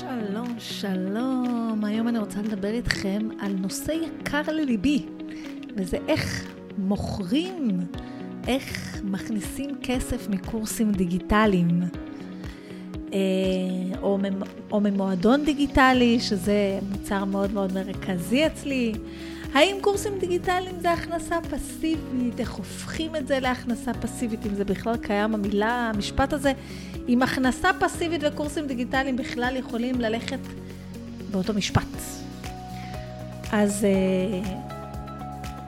שלום, שלום. היום אני רוצה לדבר איתכם על נושא יקר לליבי, וזה איך מוכרים, איך מכניסים כסף מקורסים דיגיטליים. אה, או, או ממועדון דיגיטלי, שזה מוצר מאוד מאוד מרכזי אצלי. האם קורסים דיגיטליים זה הכנסה פסיבית? איך הופכים את זה להכנסה פסיבית? אם זה בכלל קיים המילה, המשפט הזה, אם הכנסה פסיבית וקורסים דיגיטליים בכלל יכולים ללכת באותו משפט. אז אה,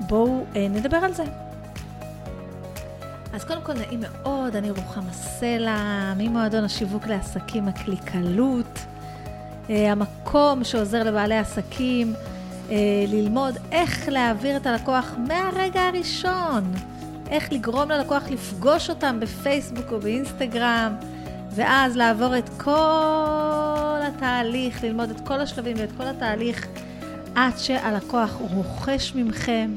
בואו אה, נדבר על זה. אז קודם כל נעים מאוד, אני רוחמה סלע, ממועדון השיווק לעסקים הקליקלות, אה, המקום שעוזר לבעלי עסקים ללמוד איך להעביר את הלקוח מהרגע הראשון, איך לגרום ללקוח לפגוש אותם בפייסבוק או באינסטגרם, ואז לעבור את כל התהליך, ללמוד את כל השלבים ואת כל התהליך עד שהלקוח רוכש ממכם.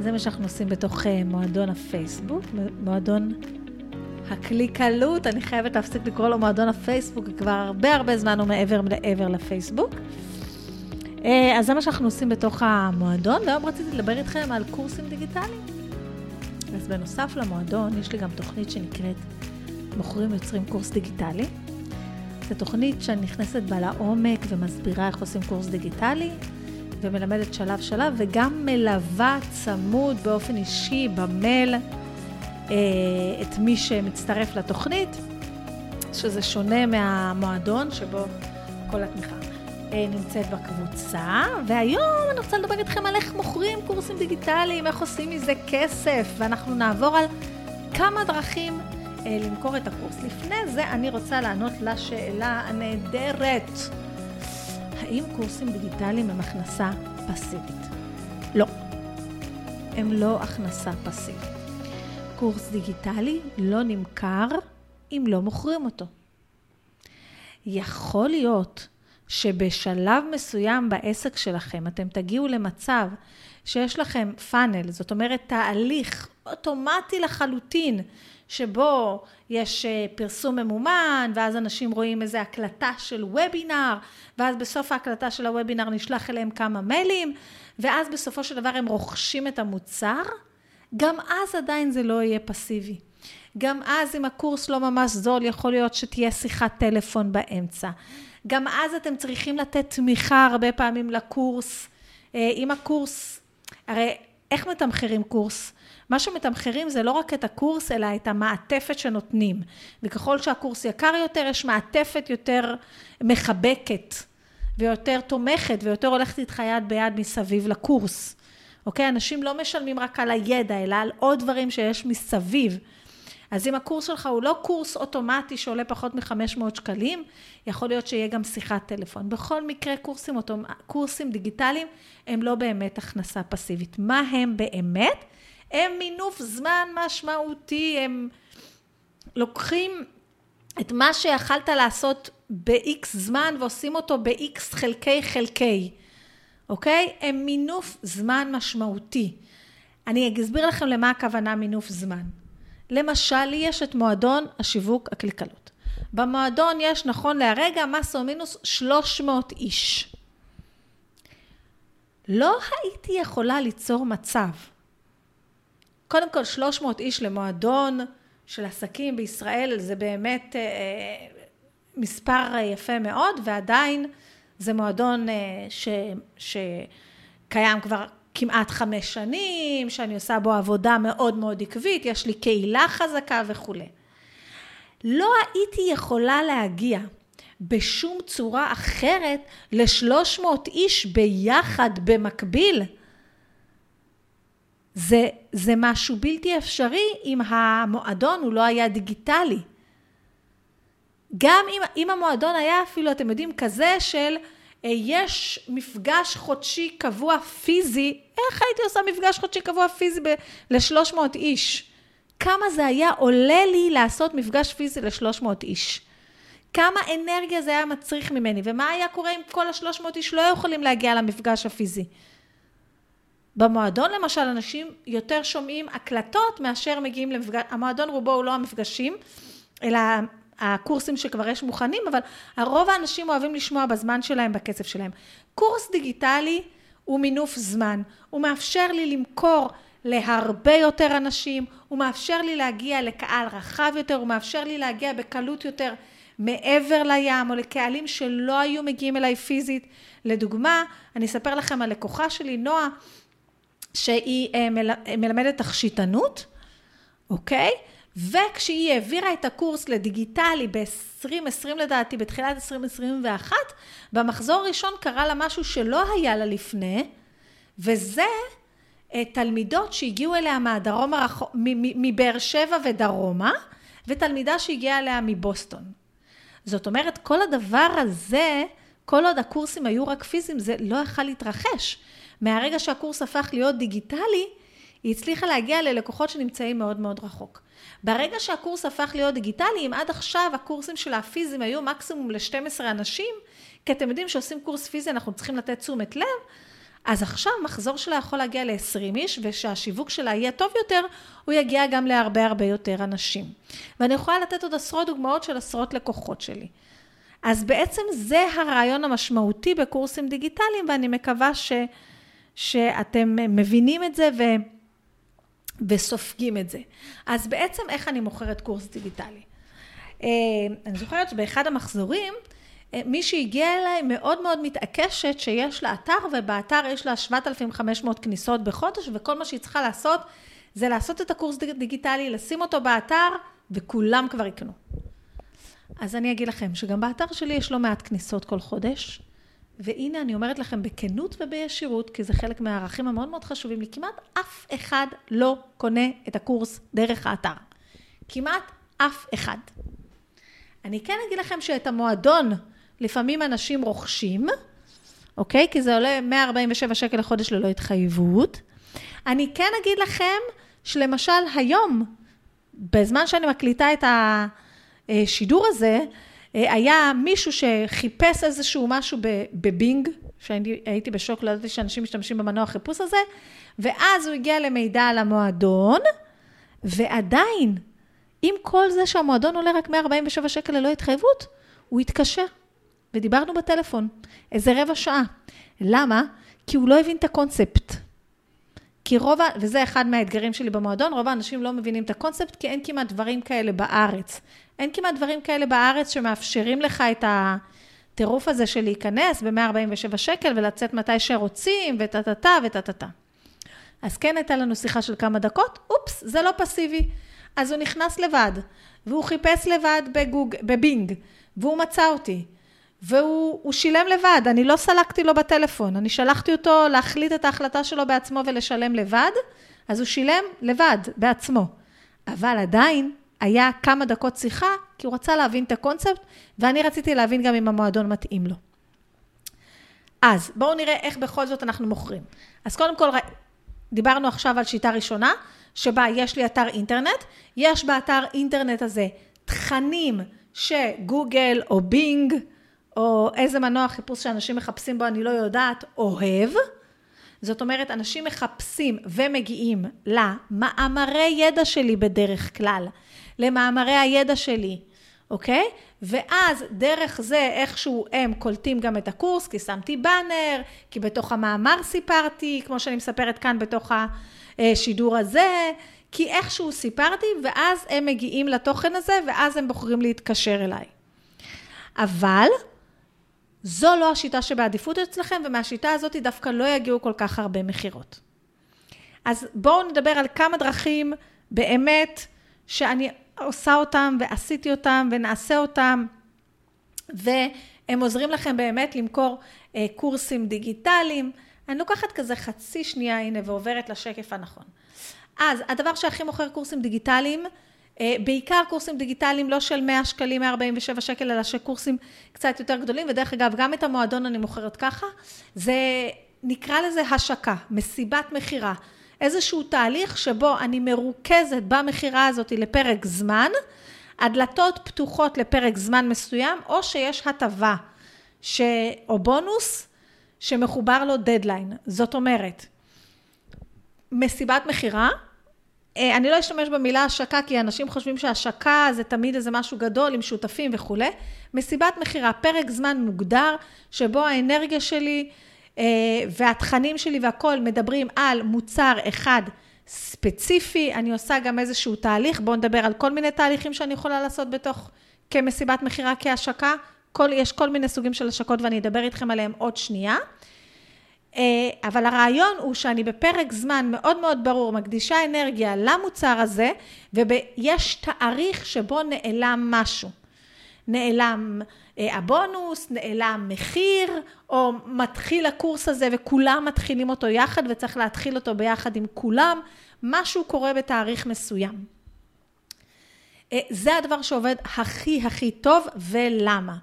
זה מה שאנחנו עושים בתוך אה, מועדון הפייסבוק, מועדון הקליקלות, אני חייבת להפסיק לקרוא לו מועדון הפייסבוק, כבר הרבה הרבה זמן הוא מעבר לעבר לפייסבוק. אה, אז זה מה שאנחנו עושים בתוך המועדון, והיום רציתי לדבר איתכם על קורסים דיגיטליים. אז בנוסף למועדון, יש לי גם תוכנית שנקראת מוכרים יוצרים קורס דיגיטלי. זו תוכנית שאני נכנסת בה לעומק ומסבירה איך עושים קורס דיגיטלי, ומלמדת שלב שלב, וגם מלווה צמוד באופן אישי במייל אה, את מי שמצטרף לתוכנית, שזה שונה מהמועדון שבו כל התמיכה נמצאת בקבוצה. והיום אני רוצה לדבר איתכם על איך מוכרים קורסים דיגיטליים, איך עושים מזה כסף, ואנחנו נעבור על כמה דרכים אה, למכור את הקורס. לפני זה אני רוצה לענות לשאלה הנהדרת, האם קורסים דיגיטליים הם הכנסה פסיבית? לא, הם לא הכנסה פסיבית. קורס דיגיטלי לא נמכר אם לא מוכרים אותו. יכול להיות שבשלב מסוים בעסק שלכם אתם תגיעו למצב שיש לכם פאנל, זאת אומרת תהליך אוטומטי לחלוטין שבו יש אה, פרסום ממומן, ואז אנשים רואים איזו הקלטה של וובינר, ואז בסוף ההקלטה של הוובינר נשלח אליהם כמה מיילים, ואז בסופו של דבר הם רוכשים את המוצר, גם אז עדיין זה לא יהיה פסיבי. גם אז אם הקורס לא ממש זול, יכול להיות שתהיה שיחת טלפון באמצע. גם אז אתם צריכים לתת תמיכה הרבה פעמים לקורס. אה, אם הקורס, הרי איך מתמחרים קורס? מה שמתמחרים זה לא רק את הקורס, אלא את המעטפת שנותנים. וככל שהקורס יקר יותר, יש מעטפת יותר מחבקת, ויותר תומכת, ויותר הולכת איתך יד ביד מסביב לקורס. אוקיי? אנשים לא משלמים רק על הידע, אלא על עוד דברים שיש מסביב. אז אם הקורס שלך הוא לא קורס אוטומטי שעולה פחות מ-500 שקלים, יכול להיות שיהיה גם שיחת טלפון. בכל מקרה, קורסים, אוטומ... קורסים דיגיטליים הם לא באמת הכנסה פסיבית. מה הם באמת? הם מינוף זמן משמעותי, הם לוקחים את מה שיכלת לעשות ב-X זמן ועושים אותו ב-X חלקי חלקי, אוקיי? הם מינוף זמן משמעותי. אני אסביר לכם למה הכוונה מינוף זמן. למשל, לי יש את מועדון השיווק הקליקלות. במועדון יש נכון להרגע מסו מינוס 300 איש. לא הייתי יכולה ליצור מצב קודם כל 300 איש למועדון של עסקים בישראל זה באמת אה, מספר יפה מאוד ועדיין זה מועדון אה, ש, שקיים כבר כמעט חמש שנים, שאני עושה בו עבודה מאוד מאוד עקבית, יש לי קהילה חזקה וכולי. לא הייתי יכולה להגיע בשום צורה אחרת ל-300 איש ביחד במקביל זה, זה משהו בלתי אפשרי אם המועדון הוא לא היה דיגיטלי. גם אם, אם המועדון היה אפילו, אתם יודעים, כזה של יש מפגש חודשי קבוע פיזי, איך הייתי עושה מפגש חודשי קבוע פיזי ל-300 איש? כמה זה היה עולה לי לעשות מפגש פיזי ל-300 איש? כמה אנרגיה זה היה מצריך ממני, ומה היה קורה אם כל ה-300 איש לא יכולים להגיע למפגש הפיזי? במועדון למשל אנשים יותר שומעים הקלטות מאשר מגיעים למפגש, המועדון רובו הוא לא המפגשים, אלא הקורסים שכבר יש מוכנים, אבל הרוב האנשים אוהבים לשמוע בזמן שלהם, בכסף שלהם. קורס דיגיטלי הוא מינוף זמן, הוא מאפשר לי למכור להרבה יותר אנשים, הוא מאפשר לי להגיע לקהל רחב יותר, הוא מאפשר לי להגיע בקלות יותר מעבר לים או לקהלים שלא היו מגיעים אליי פיזית. לדוגמה, אני אספר לכם על לקוחה שלי, נועה, שהיא אה, מלמדת תכשיטנות, אוקיי? וכשהיא העבירה את הקורס לדיגיטלי ב-2020 לדעתי, בתחילת 2021, במחזור הראשון קרה לה משהו שלא היה לה לפני, וזה תלמידות שהגיעו אליה מהדרום הרחוק, מבאר שבע ודרומה, ותלמידה שהגיעה אליה מבוסטון. זאת אומרת, כל הדבר הזה, כל עוד הקורסים היו רק פיזיים, זה לא יכל להתרחש. מהרגע שהקורס הפך להיות דיגיטלי, היא הצליחה להגיע ללקוחות שנמצאים מאוד מאוד רחוק. ברגע שהקורס הפך להיות דיגיטלי, אם עד עכשיו הקורסים של הפיזיים היו מקסימום ל-12 אנשים, כי אתם יודעים שעושים קורס פיזי אנחנו צריכים לתת תשומת לב, אז עכשיו מחזור שלה יכול להגיע ל-20 איש, ושהשיווק שלה יהיה טוב יותר, הוא יגיע גם להרבה הרבה יותר אנשים. ואני יכולה לתת עוד עשרות דוגמאות של עשרות לקוחות שלי. אז בעצם זה הרעיון המשמעותי בקורסים דיגיטליים, ואני מקווה ש, שאתם מבינים את זה ו, וסופגים את זה. אז בעצם איך אני מוכרת קורס דיגיטלי? אה, אני זוכרת שבאחד המחזורים, אה, מי שהגיעה אליי מאוד מאוד מתעקשת שיש לה אתר ובאתר יש לה 7,500 כניסות בחודש וכל מה שהיא צריכה לעשות זה לעשות את הקורס דיגיטלי, לשים אותו באתר וכולם כבר יקנו. אז אני אגיד לכם שגם באתר שלי יש לא מעט כניסות כל חודש והנה אני אומרת לכם בכנות ובישירות כי זה חלק מהערכים המאוד מאוד חשובים לי, כמעט אף אחד לא קונה את הקורס דרך האתר. כמעט אף אחד. אני כן אגיד לכם שאת המועדון לפעמים אנשים רוכשים, אוקיי? כי זה עולה 147 שקל לחודש ללא התחייבות. אני כן אגיד לכם שלמשל היום, בזמן שאני מקליטה את השידור הזה, היה מישהו שחיפש איזשהו משהו בבינג, שהייתי בשוק, לא ידעתי שאנשים משתמשים במנוע החיפוש הזה, ואז הוא הגיע למידע על המועדון, ועדיין, עם כל זה שהמועדון עולה רק 147 שקל ללא התחייבות, הוא התקשר. ודיברנו בטלפון איזה רבע שעה. למה? כי הוא לא הבין את הקונספט. כי רוב, וזה אחד מהאתגרים שלי במועדון, רוב האנשים לא מבינים את הקונספט, כי אין כמעט דברים כאלה בארץ. אין כמעט דברים כאלה בארץ שמאפשרים לך את הטירוף הזה של להיכנס ב-147 שקל ולצאת מתי שרוצים, וטה-טה-טה וטה-טה-טה. אז כן הייתה לנו שיחה של כמה דקות, אופס, זה לא פסיבי. אז הוא נכנס לבד, והוא חיפש לבד בגוג, בבינג, והוא מצא אותי. והוא שילם לבד, אני לא סלקתי לו בטלפון, אני שלחתי אותו להחליט את ההחלטה שלו בעצמו ולשלם לבד, אז הוא שילם לבד, בעצמו. אבל עדיין היה כמה דקות שיחה, כי הוא רצה להבין את הקונספט, ואני רציתי להבין גם אם המועדון מתאים לו. אז בואו נראה איך בכל זאת אנחנו מוכרים. אז קודם כל, דיברנו עכשיו על שיטה ראשונה, שבה יש לי אתר אינטרנט, יש באתר אינטרנט הזה תכנים שגוגל או בינג, או איזה מנוע חיפוש שאנשים מחפשים בו, אני לא יודעת, אוהב. זאת אומרת, אנשים מחפשים ומגיעים למאמרי ידע שלי בדרך כלל, למאמרי הידע שלי, אוקיי? ואז דרך זה איכשהו הם קולטים גם את הקורס, כי שמתי באנר, כי בתוך המאמר סיפרתי, כמו שאני מספרת כאן בתוך השידור הזה, כי איכשהו סיפרתי, ואז הם מגיעים לתוכן הזה, ואז הם בוחרים להתקשר אליי. אבל זו לא השיטה שבעדיפות אצלכם, ומהשיטה הזאת דווקא לא יגיעו כל כך הרבה מכירות. אז בואו נדבר על כמה דרכים באמת שאני עושה אותם ועשיתי אותם ונעשה אותם, והם עוזרים לכם באמת למכור אה, קורסים דיגיטליים. אני לוקחת כזה חצי שנייה, הנה, ועוברת לשקף הנכון. אז הדבר שהכי מוכר קורסים דיגיטליים, אה, בעיקר קורסים דיגיטליים לא של 100 שקלים, 147 שקל, אלא שקורסים קצת יותר גדולים, ודרך אגב, גם את המועדון אני מוכרת ככה, זה נקרא לזה השקה, מסיבת מכירה. איזשהו תהליך שבו אני מרוכזת במכירה הזאת לפרק זמן, הדלתות פתוחות לפרק זמן מסוים, או שיש הטבה ש... או בונוס שמחובר לו דדליין. זאת אומרת, מסיבת מכירה, אה, אני לא אשתמש במילה השקה, כי אנשים חושבים שהשקה זה תמיד איזה משהו גדול עם שותפים וכולי. מסיבת מכירה, פרק זמן מוגדר, שבו האנרגיה שלי והתכנים שלי והכול מדברים על מוצר אחד ספציפי. אני עושה גם איזשהו תהליך, בואו נדבר על כל מיני תהליכים שאני יכולה לעשות בתוך, כמסיבת מכירה, כהשקה. כל, יש כל מיני סוגים של השקות ואני אדבר איתכם עליהם עוד שנייה. אה, אבל הרעיון הוא שאני בפרק זמן מאוד מאוד ברור מקדישה אנרגיה למוצר הזה, ויש תאריך שבו נעלם משהו. נעלם אה, הבונוס, נעלם מחיר, או מתחיל הקורס הזה וכולם מתחילים אותו יחד וצריך להתחיל אותו ביחד עם כולם, משהו קורה בתאריך מסוים. אה, זה הדבר שעובד הכי הכי טוב ולמה.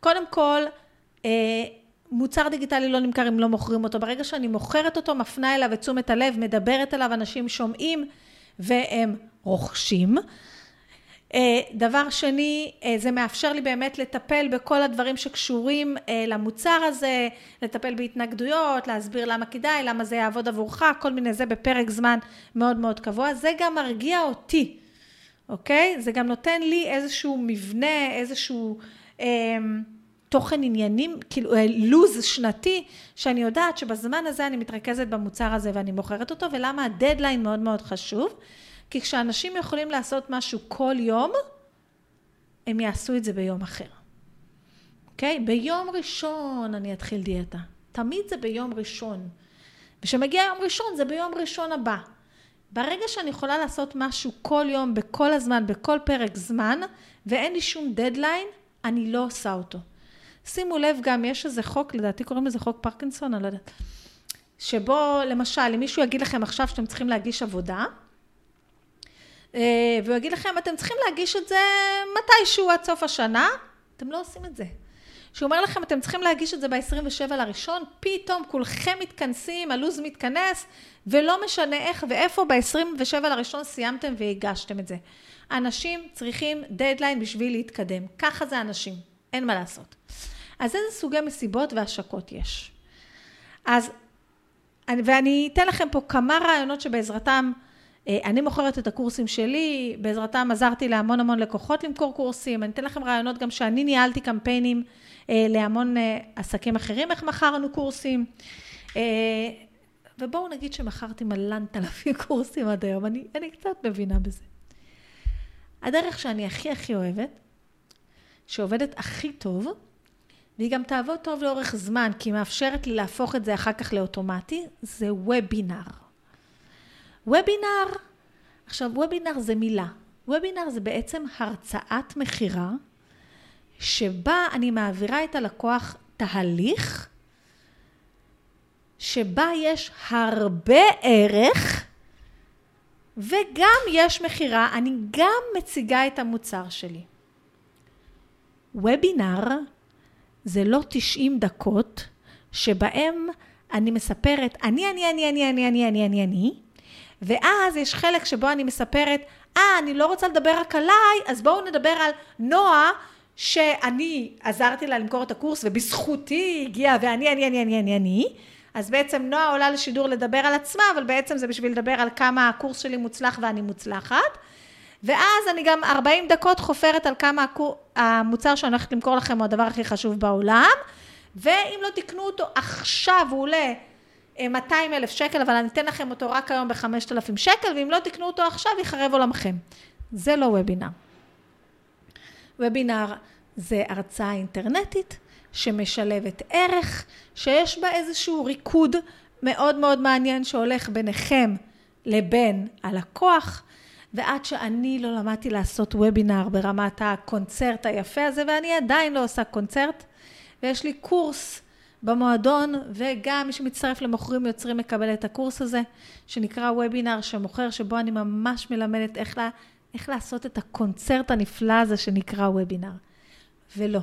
קודם כל, מוצר דיגיטלי לא נמכר אם לא מוכרים אותו. ברגע שאני מוכרת אותו, מפנה אליו את תשומת הלב, מדברת אליו, אנשים שומעים והם רוכשים. אה, דבר שני, אה, זה מאפשר לי באמת לטפל בכל הדברים שקשורים אה, למוצר הזה, לטפל בהתנגדויות, להסביר למה כדאי, למה זה יעבוד עבורך, כל מיני זה בפרק זמן מאוד מאוד קבוע. זה גם מרגיע אותי, אוקיי? זה גם נותן לי איזשהו מבנה, איזשהו... אה, תוכן עניינים, כאילו לוז שנתי, שאני יודעת שבזמן הזה אני מתרכזת במוצר הזה ואני מוכרת אותו, ולמה הדדליין מאוד מאוד חשוב? כי כשאנשים יכולים לעשות משהו כל יום, הם יעשו את זה ביום אחר. אוקיי? Okay? ביום ראשון אני אתחיל דיאטה. תמיד זה ביום ראשון. וכשמגיע יום ראשון זה ביום ראשון הבא. ברגע שאני יכולה לעשות משהו כל יום, בכל הזמן, בכל פרק זמן, ואין לי שום דדליין, אני לא עושה אותו. שימו לב גם, יש איזה חוק, לדעתי קוראים לזה חוק פרקינסון, אני לא יודעת, שבו למשל, אם מישהו יגיד לכם עכשיו שאתם צריכים להגיש עבודה, והוא יגיד לכם, אתם צריכים להגיש את זה מתישהו עד סוף השנה, אתם לא עושים את זה. שהוא אומר לכם, אתם צריכים להגיש את זה ב-27 לראשון, פתאום כולכם מתכנסים, הלו"ז מתכנס, ולא משנה איך ואיפה, ב-27 לראשון סיימתם והגשתם את זה. אנשים צריכים דדליין בשביל להתקדם. ככה זה אנשים, אין מה לעשות. אז איזה סוגי מסיבות והשקות יש? אז, ואני אתן לכם פה כמה רעיונות שבעזרתם, אה, אני מוכרת את הקורסים שלי, בעזרתם עזרתי להמון המון לקוחות למכור קורסים, אני אתן לכם רעיונות גם שאני ניהלתי קמפיינים אה, להמון אה, עסקים אחרים, איך מכרנו קורסים. ובואו נגיד שמכרתי מלנת אלפים קורסים עד היום, אני, אני קצת מבינה בזה. הדרך שאני הכי הכי אוהבת, שעובדת הכי טוב, והיא גם תעבוד טוב לאורך זמן, כי היא מאפשרת לי להפוך את זה אחר כך לאוטומטי, זה וובינר. וובינר, עכשיו וובינר זה מילה. וובינר זה בעצם הרצאת מכירה, שבה אני מעבירה את הלקוח תהליך, שבה יש הרבה ערך, וגם יש מכירה, אני גם מציגה את המוצר שלי. וובינר זה לא 90 דקות שבהם אני מספרת, אני, אני, אני, אני, אני, אני, אני, אני, אני, ואז יש חלק שבו אני מספרת, אה, אני לא רוצה לדבר רק עליי, אז בואו נדבר על נועה, שאני עזרתי לה למכור את הקורס, ובזכותי הגיעה, ואני, אני, אני, אני, אני, אני. אז בעצם נועה עולה לשידור לדבר על עצמה, אבל בעצם זה בשביל לדבר על כמה הקורס שלי מוצלח ואני מוצלחת. ואז אני גם 40 דקות חופרת על כמה המוצר שאני הולכת למכור לכם הוא הדבר הכי חשוב בעולם, ואם לא תקנו אותו עכשיו הוא עולה 200 אה, אלף שקל, אבל אני אתן לכם אותו רק היום ב-5,000 שקל, ואם לא תקנו אותו עכשיו יחרב עולמכם. זה לא וובינר. וובינר זה הרצאה אינטרנטית שמשלבת ערך, שיש בה איזשהו ריקוד מאוד מאוד מעניין שהולך ביניכם לבין הלקוח. ועד שאני לא למדתי לעשות וובינר ברמת הקונצרט היפה הזה, ואני עדיין לא עושה קונצרט, ויש לי קורס במועדון, וגם מי שמצטרף למוכרים יוצרים מקבל את הקורס הזה, שנקרא וובינר שמוכר, שבו אני ממש מלמדת איך, לה, איך לעשות את הקונצרט הנפלא הזה שנקרא וובינר. ולא,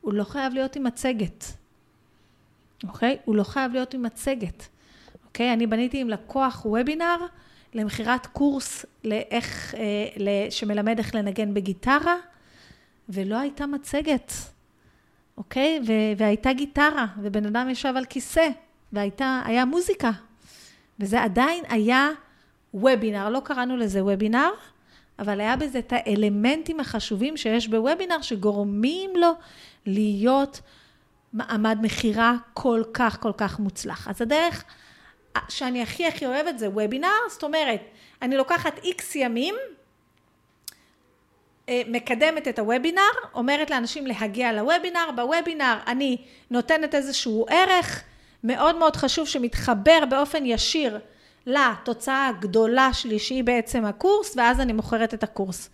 הוא לא חייב להיות עם מצגת, אוקיי? הוא לא חייב להיות עם מצגת, אוקיי? אני בניתי עם לקוח וובינר, למכירת קורס לאיך, אה, שמלמד איך לנגן בגיטרה, ולא הייתה מצגת, אוקיי? ו- והייתה גיטרה, ובן אדם ישב על כיסא, והיה מוזיקה. וזה עדיין היה וובינר, לא קראנו לזה וובינר, אבל היה בזה את האלמנטים החשובים שיש בוובינר שגורמים לו להיות מעמד מכירה כל כך כל כך מוצלח. אז הדרך שאני הכי הכי אוהבת זה וובינר, זאת אומרת, אני לוקחת איקס ימים, מקדמת את הוובינר, אומרת לאנשים להגיע לוובינר, בוובינר אני נותנת איזשהו ערך מאוד מאוד חשוב שמתחבר באופן ישיר לתוצאה הגדולה שלי שהיא בעצם הקורס ואז אני מוכרת את הקורס.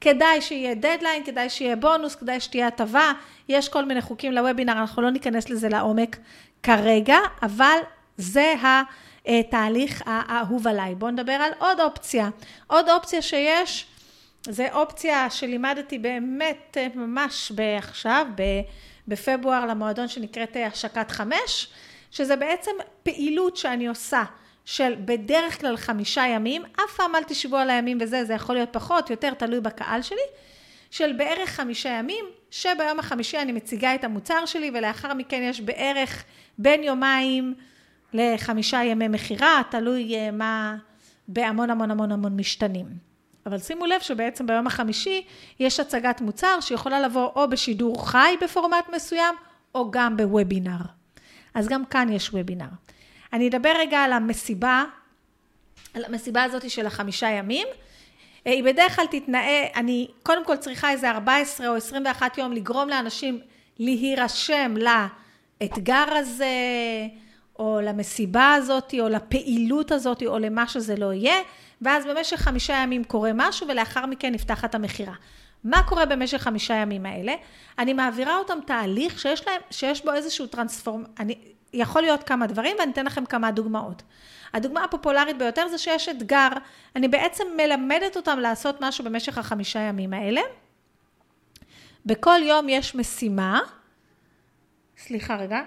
כדאי שיהיה דדליין, כדאי שיהיה בונוס, כדאי שתהיה הטבה, יש כל מיני חוקים לוובינר, אנחנו לא ניכנס לזה לעומק כרגע, אבל זה התהליך האהוב עליי. בואו נדבר על עוד אופציה. עוד אופציה שיש, זה אופציה שלימדתי באמת ממש עכשיו, בפברואר למועדון שנקראת השקת חמש, שזה בעצם פעילות שאני עושה. של בדרך כלל חמישה ימים, אף פעם אל תשבו על הימים וזה, זה יכול להיות פחות, יותר תלוי בקהל שלי, של בערך חמישה ימים, שביום החמישי אני מציגה את המוצר שלי ולאחר מכן יש בערך בין יומיים לחמישה ימי מכירה, תלוי אה, מה בהמון המון המון המון משתנים. אבל שימו לב שבעצם ביום החמישי יש הצגת מוצר שיכולה לבוא או בשידור חי בפורמט מסוים או גם בוובינר. אז גם כאן יש וובינר. אני אדבר רגע על המסיבה, על המסיבה הזאת של החמישה ימים. אה, היא בדרך כלל תתנאה, אני קודם כל צריכה איזה 14 או 21 יום לגרום לאנשים להירשם לאתגר הזה, או למסיבה הזאת, או לפעילות הזאת, או למה שזה לא יהיה, ואז במשך חמישה ימים קורה משהו, ולאחר מכן נפתחת המכירה. מה קורה במשך חמישה ימים האלה? אני מעבירה אותם תהליך שיש, להם, שיש בו איזשהו טרנספורם... אני, יכול להיות כמה דברים ואני אתן לכם כמה דוגמאות. הדוגמה הפופולרית ביותר זה שיש אתגר, אני בעצם מלמדת אותם לעשות משהו במשך החמישה ימים האלה. בכל יום יש משימה, סליחה רגע,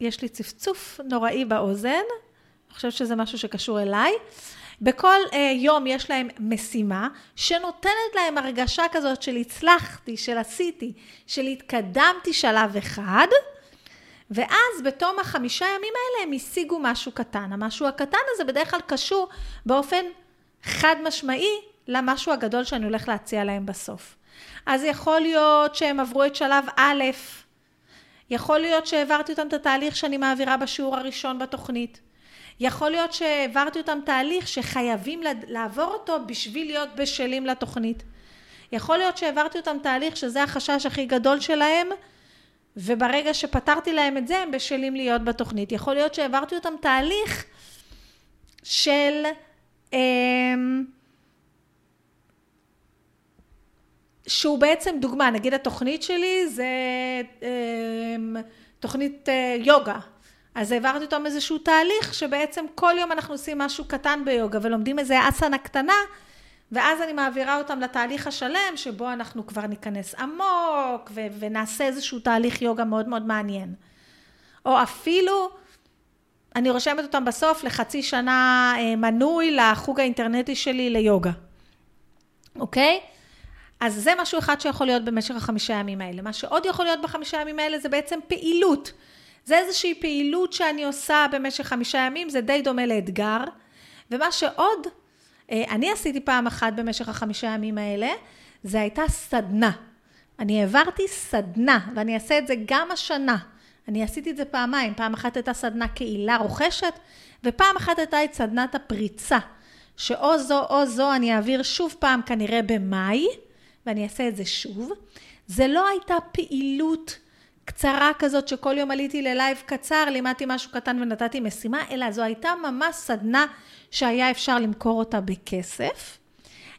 יש לי צפצוף נוראי באוזן, אני חושבת שזה משהו שקשור אליי. בכל uh, יום יש להם משימה שנותנת להם הרגשה כזאת של הצלחתי, של עשיתי, של התקדמתי שלב אחד. ואז בתום החמישה ימים האלה הם השיגו משהו קטן. המשהו הקטן הזה בדרך כלל קשור באופן חד משמעי למשהו הגדול שאני הולך להציע להם בסוף. אז יכול להיות שהם עברו את שלב א', יכול להיות שהעברתי אותם את התהליך שאני מעבירה בשיעור הראשון בתוכנית. יכול להיות שהעברתי אותם תהליך שחייבים לעבור אותו בשביל להיות בשלים לתוכנית. יכול להיות שהעברתי אותם תהליך שזה החשש הכי גדול שלהם, וברגע שפתרתי להם את זה, הם בשלים להיות בתוכנית. יכול להיות שהעברתי אותם תהליך של... אמ, שהוא בעצם דוגמה, נגיד התוכנית שלי זה אמ, תוכנית אה, יוגה. אז העברתי אותם איזשהו תהליך שבעצם כל יום אנחנו עושים משהו קטן ביוגה ולומדים איזה אסנה קטנה ואז אני מעבירה אותם לתהליך השלם, שבו אנחנו כבר ניכנס עמוק, ו- ונעשה איזשהו תהליך יוגה מאוד מאוד מעניין. או אפילו, אני רושמת אותם בסוף לחצי שנה אה, מנוי לחוג האינטרנטי שלי ליוגה. אוקיי? אז זה משהו אחד שיכול להיות במשך החמישה ימים האלה. מה שעוד יכול להיות בחמישה ימים האלה זה בעצם פעילות. זה איזושהי פעילות שאני עושה במשך חמישה ימים, זה די דומה לאתגר. ומה שעוד אה, אני עשיתי פעם אחת במשך החמישה ימים האלה, זה הייתה סדנה. אני העברתי סדנה, ואני אעשה את זה גם השנה. אני עשיתי את זה פעמיים, פעם אחת הייתה סדנה קהילה רוכשת, ופעם אחת הייתה את סדנת הפריצה, שאו זו או זו אני אעביר שוב פעם כנראה במאי, ואני אעשה את זה שוב. זה לא הייתה פעילות קצרה כזאת שכל יום עליתי ללייב קצר, לימדתי משהו קטן ונתתי משימה, אלא זו הייתה ממש סדנה שהיה אפשר למכור אותה בכסף.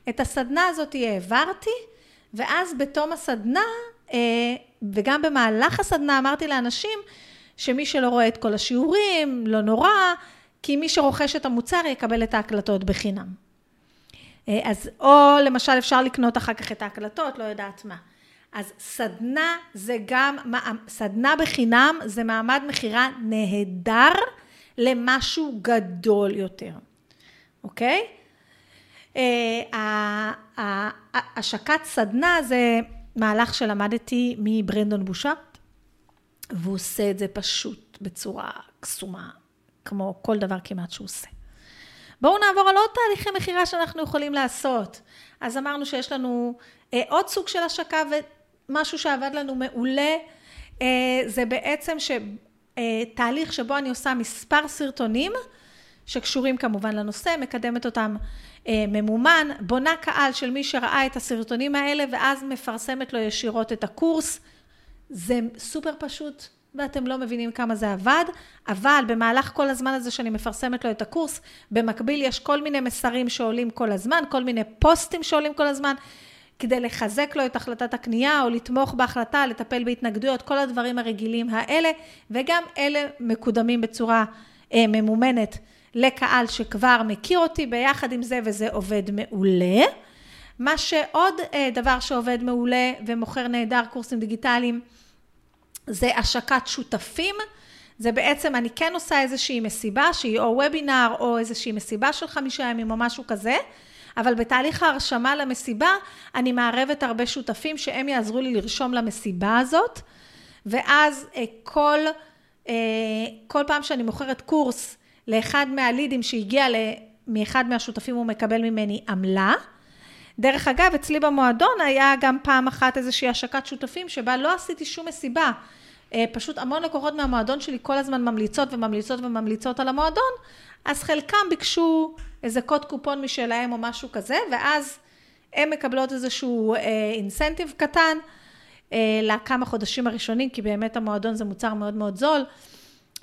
את הסדנה הזאת העברתי, ואז בתום הסדנה, אה, וגם במהלך הסדנה אמרתי לאנשים שמי שלא רואה את כל השיעורים, לא נורא, כי מי שרוכש את המוצר יקבל את ההקלטות בחינם. אה, אז או למשל אפשר לקנות אחר כך את ההקלטות, לא יודעת מה. אז סדנה זה גם, סדנה בחינם זה מעמד מכירה נהדר למשהו גדול יותר, אוקיי? אה, השקת סדנה זה מהלך שלמדתי מברנדון בושארט, והוא עושה את זה פשוט בצורה קסומה, כמו כל דבר כמעט שהוא עושה. בואו נעבור על עוד תהליכי מכירה שאנחנו יכולים לעשות. אז אמרנו שיש לנו אה, עוד סוג של השקה ומשהו שעבד לנו מעולה, אה, זה בעצם אה, תהליך שבו אני עושה מספר סרטונים, שקשורים כמובן לנושא, מקדמת אותם אה, ממומן, בונה קהל של מי שראה את הסרטונים האלה ואז מפרסמת לו ישירות את הקורס. זה סופר פשוט ואתם לא מבינים כמה זה עבד, אבל במהלך כל הזמן הזה שאני מפרסמת לו את הקורס, במקביל יש כל מיני מסרים שעולים כל הזמן, כל מיני פוסטים שעולים כל הזמן, כדי לחזק לו את החלטת הקנייה או לתמוך בהחלטה, לטפל בהתנגדויות, כל הדברים הרגילים האלה, וגם אלה מקודמים בצורה אה, ממומנת לקהל שכבר מכיר אותי ביחד עם זה, וזה עובד מעולה. מה שעוד אה, דבר שעובד מעולה ומוכר נהדר קורסים דיגיטליים, זה השקת שותפים. זה בעצם, אני כן עושה איזושהי מסיבה שהיא או וובינר או איזושהי מסיבה של חמישה ימים או משהו כזה, אבל בתהליך ההרשמה למסיבה אני מערבת הרבה שותפים שהם יעזרו לי לרשום למסיבה הזאת, ואז אה, כל, אה, כל פעם שאני מוכרת קורס לאחד מהלידים שהגיע מאחד מהשותפים הוא מקבל ממני עמלה. דרך אגב, אצלי במועדון היה גם פעם אחת איזושהי השקת שותפים שבה לא עשיתי שום מסיבה. אה, פשוט המון לקוחות מהמועדון שלי כל הזמן ממליצות וממליצות וממליצות על המועדון, אז חלקם ביקשו איזה קוד קופון משלהם או משהו כזה, ואז הן מקבלות איזשהו אינסנטיב אה, קטן אה, לכמה חודשים הראשונים, כי באמת המועדון זה מוצר מאוד מאוד זול.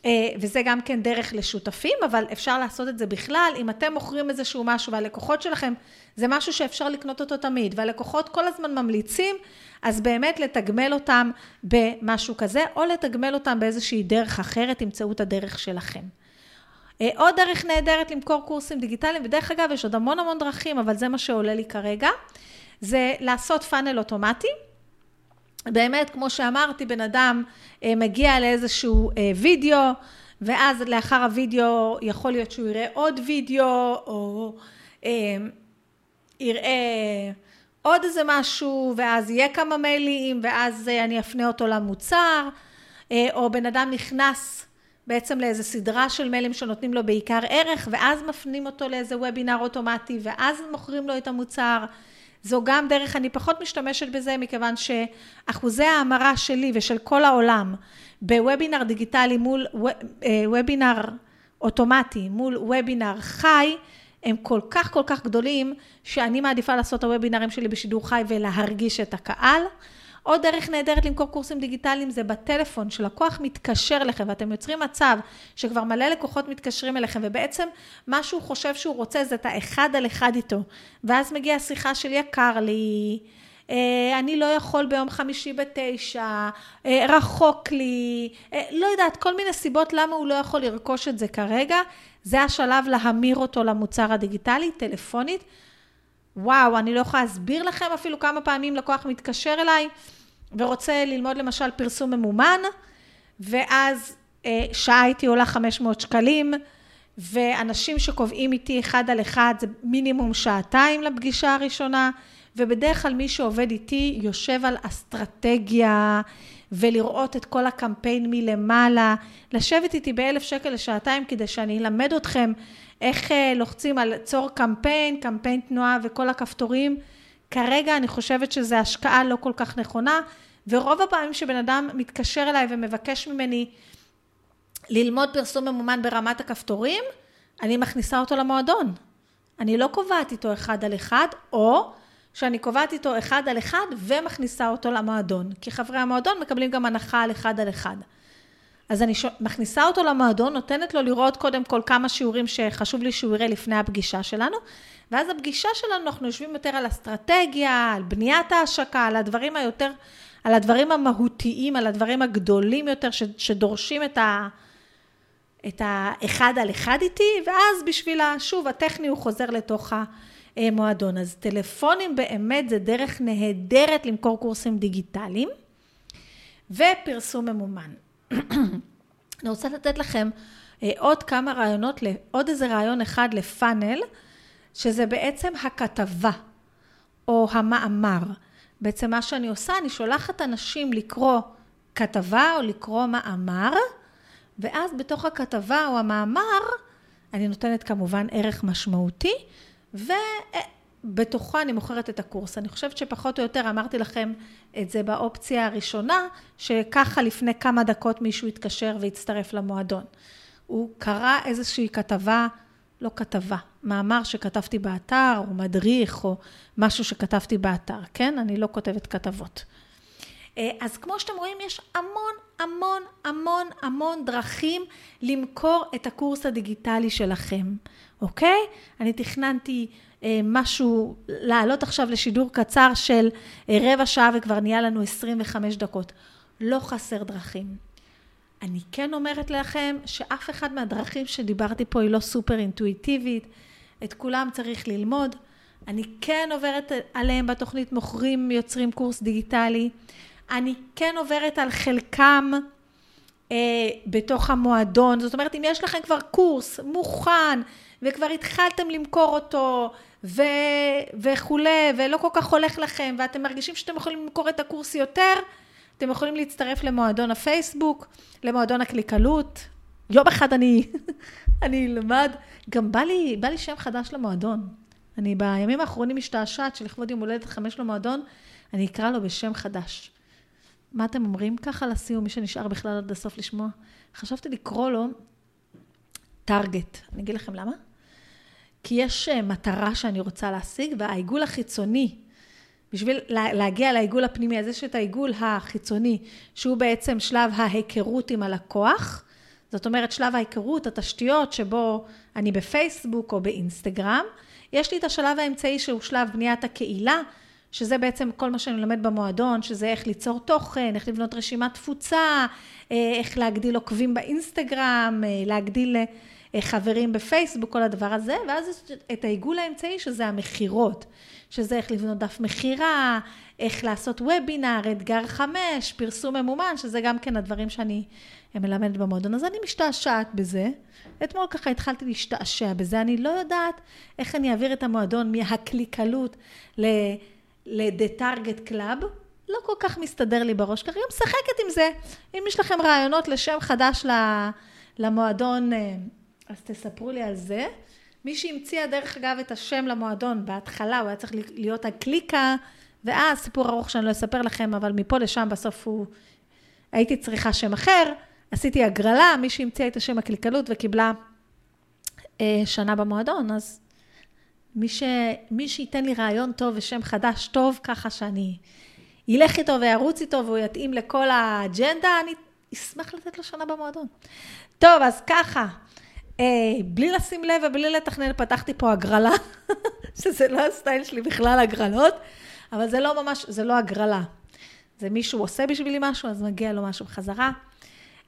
אה, וזה גם כן דרך לשותפים, אבל אפשר לעשות את זה בכלל. אם אתם מוכרים איזשהו משהו והלקוחות שלכם, זה משהו שאפשר לקנות אותו תמיד, והלקוחות כל הזמן ממליצים, אז באמת לתגמל אותם במשהו כזה, או לתגמל אותם באיזושהי דרך אחרת, תמצאו את הדרך שלכם. אה, עוד דרך נהדרת למכור קורסים דיגיטליים, ודרך אגב, יש עוד המון המון דרכים, אבל זה מה שעולה לי כרגע, זה לעשות פאנל אוטומטי. באמת, כמו שאמרתי, בן אדם אה, מגיע לאיזשהו אה, וידאו, ואז לאחר הוידאו יכול להיות שהוא יראה עוד וידאו, או אה, יראה עוד איזה משהו, ואז יהיה כמה מיילים, ואז אני אפנה אותו למוצר, או בן אדם נכנס בעצם לאיזה סדרה של מיילים שנותנים לו בעיקר ערך, ואז מפנים אותו לאיזה וובינר אוטומטי, ואז מוכרים לו את המוצר. זו גם דרך, אני פחות משתמשת בזה, מכיוון שאחוזי ההמרה שלי ושל כל העולם בוובינר דיגיטלי מול אה, וובינר אוטומטי, מול וובינר חי, הם כל כך כל כך גדולים, שאני מעדיפה לעשות את הוובינרים שלי בשידור חי ולהרגיש את הקהל. עוד דרך נהדרת למכור קורסים דיגיטליים זה בטלפון, שלקוח מתקשר אליכם ואתם יוצרים מצב שכבר מלא לקוחות מתקשרים אליכם ובעצם מה שהוא חושב שהוא רוצה זה את האחד על אחד איתו. ואז מגיעה שיחה של יקר לי, אה, אני לא יכול ביום חמישי בתשע, אה, רחוק לי, אה, לא יודעת, כל מיני סיבות למה הוא לא יכול לרכוש את זה כרגע. זה השלב להמיר אותו למוצר הדיגיטלי, טלפונית. וואו, אני לא יכולה להסביר לכם אפילו כמה פעמים לקוח מתקשר אליי. ורוצה ללמוד למשל פרסום ממומן, ואז אה, שעה איתי עולה 500 שקלים, ואנשים שקובעים איתי אחד על אחד זה מינימום שעתיים לפגישה הראשונה, ובדרך כלל מי שעובד איתי יושב על אסטרטגיה ולראות את כל הקמפיין מלמעלה, לשבת איתי באלף שקל לשעתיים כדי שאני אלמד אתכם איך אה, לוחצים על צור קמפיין, קמפיין תנועה וכל הכפתורים. כרגע אני חושבת שזו השקעה לא כל כך נכונה, ורוב הפעמים שבן אדם מתקשר אליי ומבקש ממני ללמוד פרסום ממומן ברמת הכפתורים, אני מכניסה אותו למועדון. אני לא קובעת איתו אחד על אחד, או שאני קובעת איתו אחד על אחד ומכניסה אותו למועדון. כי חברי המועדון מקבלים גם הנחה על אחד על אחד. אז אני מכניסה אותו למועדון, נותנת לו לראות קודם כל כמה שיעורים שחשוב לי שהוא יראה לפני הפגישה שלנו, ואז הפגישה שלנו, אנחנו יושבים יותר על אסטרטגיה, על בניית ההשקה, על הדברים היותר, על הדברים המהותיים, על הדברים הגדולים יותר שדורשים את ה... את האחד על אחד איתי, ואז בשביל, שוב, הטכני הוא חוזר לתוך המועדון. אז טלפונים באמת זה דרך נהדרת למכור קורסים דיגיטליים, ופרסום ממומן. אני רוצה לתת לכם אה, עוד כמה רעיונות, עוד איזה רעיון אחד לפאנל, שזה בעצם הכתבה או המאמר. בעצם מה שאני עושה, אני שולחת אנשים לקרוא כתבה או לקרוא מאמר, ואז בתוך הכתבה או המאמר, אני נותנת כמובן ערך משמעותי, ובתוכה אני מוכרת את הקורס. אני חושבת שפחות או יותר אמרתי לכם את זה באופציה הראשונה, שככה לפני כמה דקות מישהו התקשר והצטרף למועדון. הוא קרא איזושהי כתבה, לא כתבה, מאמר שכתבתי באתר, או מדריך, או משהו שכתבתי באתר, כן? אני לא כותבת כתבות. אה, אז כמו שאתם רואים, יש המון, המון, המון, המון דרכים למכור את הקורס הדיגיטלי שלכם, אוקיי? אני תכננתי משהו, לעלות עכשיו לשידור קצר של אה, רבע שעה וכבר נהיה לנו 25 דקות. לא חסר דרכים. אני כן אומרת לכם שאף אחד מהדרכים שדיברתי פה היא לא סופר אינטואיטיבית, את כולם צריך ללמוד. אני כן עוברת עליהם בתוכנית מוכרים יוצרים קורס דיגיטלי. אני כן עוברת על חלקם אה, בתוך המועדון. זאת אומרת, אם יש לכם כבר קורס מוכן וכבר התחלתם למכור אותו ו... וכולי, ולא כל כך הולך לכם, ואתם מרגישים שאתם יכולים למכור את הקורס יותר, אתם יכולים להצטרף למועדון הפייסבוק, למועדון הקליקלות. יום אחד אני, אני אלמד. גם בא לי, בא לי שם חדש למועדון. אני בימים האחרונים משתעשעת שלכבוד יום הולדת חמש למועדון, אני אקרא לו בשם חדש. מה אתם אומרים ככה לסיום, מי שנשאר בכלל עד הסוף לשמוע? חשבתי לקרוא לו טארגט. אני אגיד לכם למה? כי יש אה, מטרה שאני רוצה להשיג, והעיגול החיצוני בשביל להגיע לעיגול הפנימי, אז יש את העיגול החיצוני, שהוא בעצם שלב ההיכרות עם הלקוח. זאת אומרת, שלב ההיכרות, התשתיות שבו אני בפייסבוק או באינסטגרם. יש לי את השלב האמצעי שהוא שלב בניית הקהילה, שזה בעצם כל מה שאני לומד במועדון, שזה איך ליצור תוכן, איך לבנות רשימת תפוצה, אה, איך להגדיל עוקבים באינסטגרם, אה, להגדיל חברים בפייסבוק, כל הדבר הזה, ואז יש את העיגול האמצעי שזה המכירות. שזה איך לבנות דף מכירה, איך לעשות וובינר, אתגר חמש, פרסום ממומן, שזה גם כן הדברים שאני מלמדת במועדון. אז אני משתעשעת בזה. אתמול ככה התחלתי להשתעשע בזה. אני לא יודעת איך אני אעביר את המועדון מהקליקלות ל-The Target Club. לא כל כך מסתדר לי בראש, ככה גם משחקת עם זה. אם יש לכם רעיונות לשם חדש למועדון, אה, אז תספרו לי על זה. מי שהמציאה דרך אגב את השם למועדון בהתחלה, הוא היה צריך להיות הקליקה, ואז סיפור ארוך שאני לא אספר לכם, אבל מפה לשם בסוף הוא... הייתי צריכה שם אחר, עשיתי הגרלה, מי שהמציאה את השם הקליקלות וקיבלה אה, שנה במועדון, אז מי, ש... מי שייתן לי רעיון טוב ושם חדש טוב, ככה שאני ילך איתו וירוץ איתו והוא יתאים לכל האג'נדה, אני אשמח לתת לו שנה במועדון. טוב, אז ככה, אה, בלי לשים לב ובלי לתכנן, פתחתי פה הגרלה, שזה לא הסטייל שלי בכלל, הגרלות, אבל זה לא ממש, זה לא הגרלה. זה מישהו עושה בשבילי משהו, אז מגיע לו משהו בחזרה.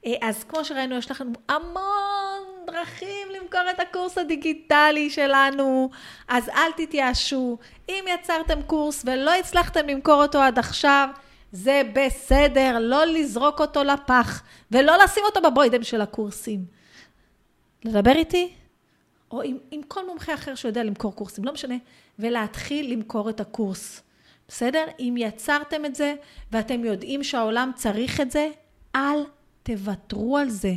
אה, אז כמו שראינו, יש לכם המון דרכים למכור את הקורס הדיגיטלי שלנו, אז אל תתייאשו. אם יצרתם קורס ולא הצלחתם למכור אותו עד עכשיו, זה בסדר, לא לזרוק אותו לפח, ולא לשים אותו בבוידם של הקורסים. לדבר איתי, או עם, עם כל מומחה אחר שיודע למכור קורסים, לא משנה, ולהתחיל למכור את הקורס. בסדר? אם יצרתם את זה ואתם יודעים שהעולם צריך את זה, אל תוותרו על זה.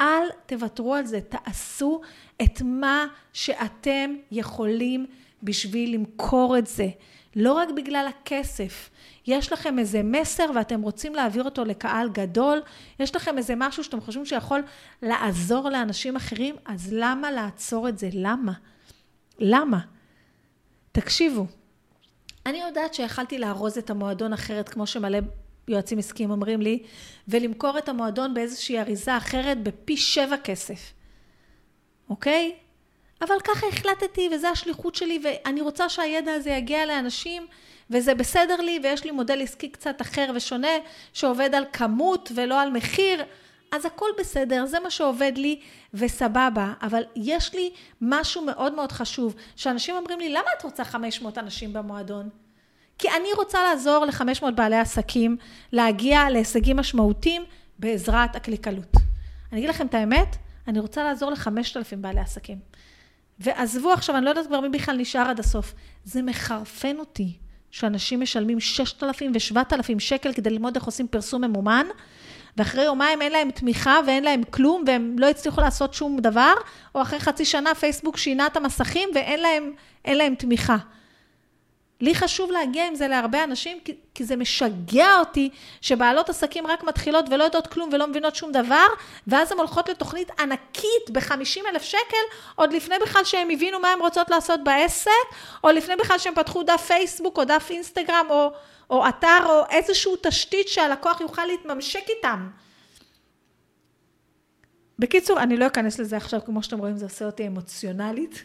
אל תוותרו על זה. תעשו את מה שאתם יכולים בשביל למכור את זה. לא רק בגלל הכסף. יש לכם איזה מסר ואתם רוצים להעביר אותו לקהל גדול, יש לכם איזה משהו שאתם חושבים שיכול לעזור לאנשים אחרים, אז למה לעצור את זה? למה? למה? תקשיבו, אני יודעת שיכלתי לארוז את המועדון אחרת, כמו שמלא יועצים עסקיים אומרים לי, ולמכור את המועדון באיזושהי אריזה אחרת בפי שבע כסף, אוקיי? אבל ככה החלטתי, וזו השליחות שלי, ואני רוצה שהידע הזה יגיע לאנשים, וזה בסדר לי, ויש לי מודל עסקי קצת אחר ושונה, שעובד על כמות ולא על מחיר, אז הכל בסדר, זה מה שעובד לי, וסבבה. אבל יש לי משהו מאוד מאוד חשוב, שאנשים אומרים לי, למה את רוצה 500 אנשים במועדון? כי אני רוצה לעזור ל-500 בעלי עסקים להגיע להישגים משמעותיים בעזרת הקליקלות. אני אגיד לכם את האמת, אני רוצה לעזור ל-5,000 בעלי עסקים. ועזבו עכשיו, אני לא יודעת כבר מי בכלל נשאר עד הסוף. זה מחרפן אותי שאנשים משלמים 6,000 ו-7,000 שקל כדי ללמוד איך עושים פרסום ממומן, ואחרי יומיים אין להם תמיכה ואין להם כלום, והם לא הצליחו לעשות שום דבר, או אחרי חצי שנה פייסבוק שינה את המסכים ואין להם, להם תמיכה. לי חשוב להגיע עם זה להרבה אנשים, כי, כי זה משגע אותי שבעלות עסקים רק מתחילות ולא יודעות כלום ולא מבינות שום דבר, ואז הן הולכות לתוכנית ענקית ב-50 אלף שקל, עוד לפני בכלל שהן הבינו מה הן רוצות לעשות בעסק, או לפני בכלל שהן פתחו דף פייסבוק או דף אינסטגרם או, או אתר או איזושהי תשתית שהלקוח יוכל להתממשק איתם. בקיצור, אני לא אכנס לזה עכשיו, כמו שאתם רואים, זה עושה אותי אמוציונלית.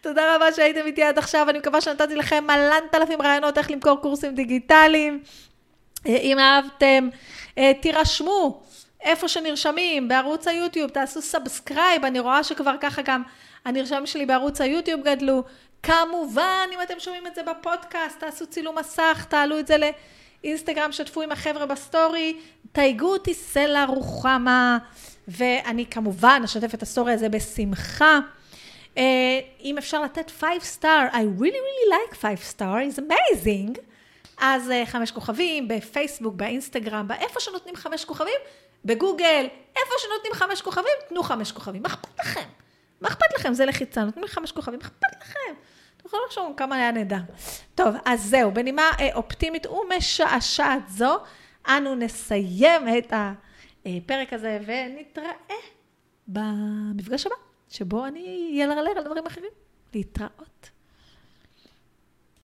תודה רבה שהייתם איתי עד עכשיו, אני מקווה שנתתי לכם מלנת אלפים רעיונות איך למכור קורסים דיגיטליים. אה, אם אהבתם, אה, תירשמו איפה שנרשמים, בערוץ היוטיוב, תעשו subscribe, אני רואה שכבר ככה גם הנרשמים שלי בערוץ היוטיוב גדלו. כמובן, אם אתם שומעים את זה בפודקאסט, תעשו צילום מסך, תעלו את זה לאינסטגרם, שתפו עם החבר'ה ב story, תייגו אותי סלע רוחמה, ואני כמובן אשתף את ה story הזה בשמחה. Uh, אם אפשר לתת 5 star, I really really like 5 star, it's amazing. אז uh, חמש כוכבים, בפייסבוק, באינסטגרם, באיפה שנותנים חמש כוכבים, בגוגל, איפה שנותנים חמש כוכבים, תנו חמש כוכבים. מה אכפת לכם? מה אכפת לכם? זה לחיצה, נותנים חמש כוכבים, מה אכפת לכם? אתם יכולים לחשוב כמה היה נהדר. טוב, אז זהו, בנימה אה, אופטימית ומשעשעת זו, אנו נסיים את הפרק הזה ונתראה במפגש הבא. שבו אני אהיה לרלר על דברים אחרים. להתראות.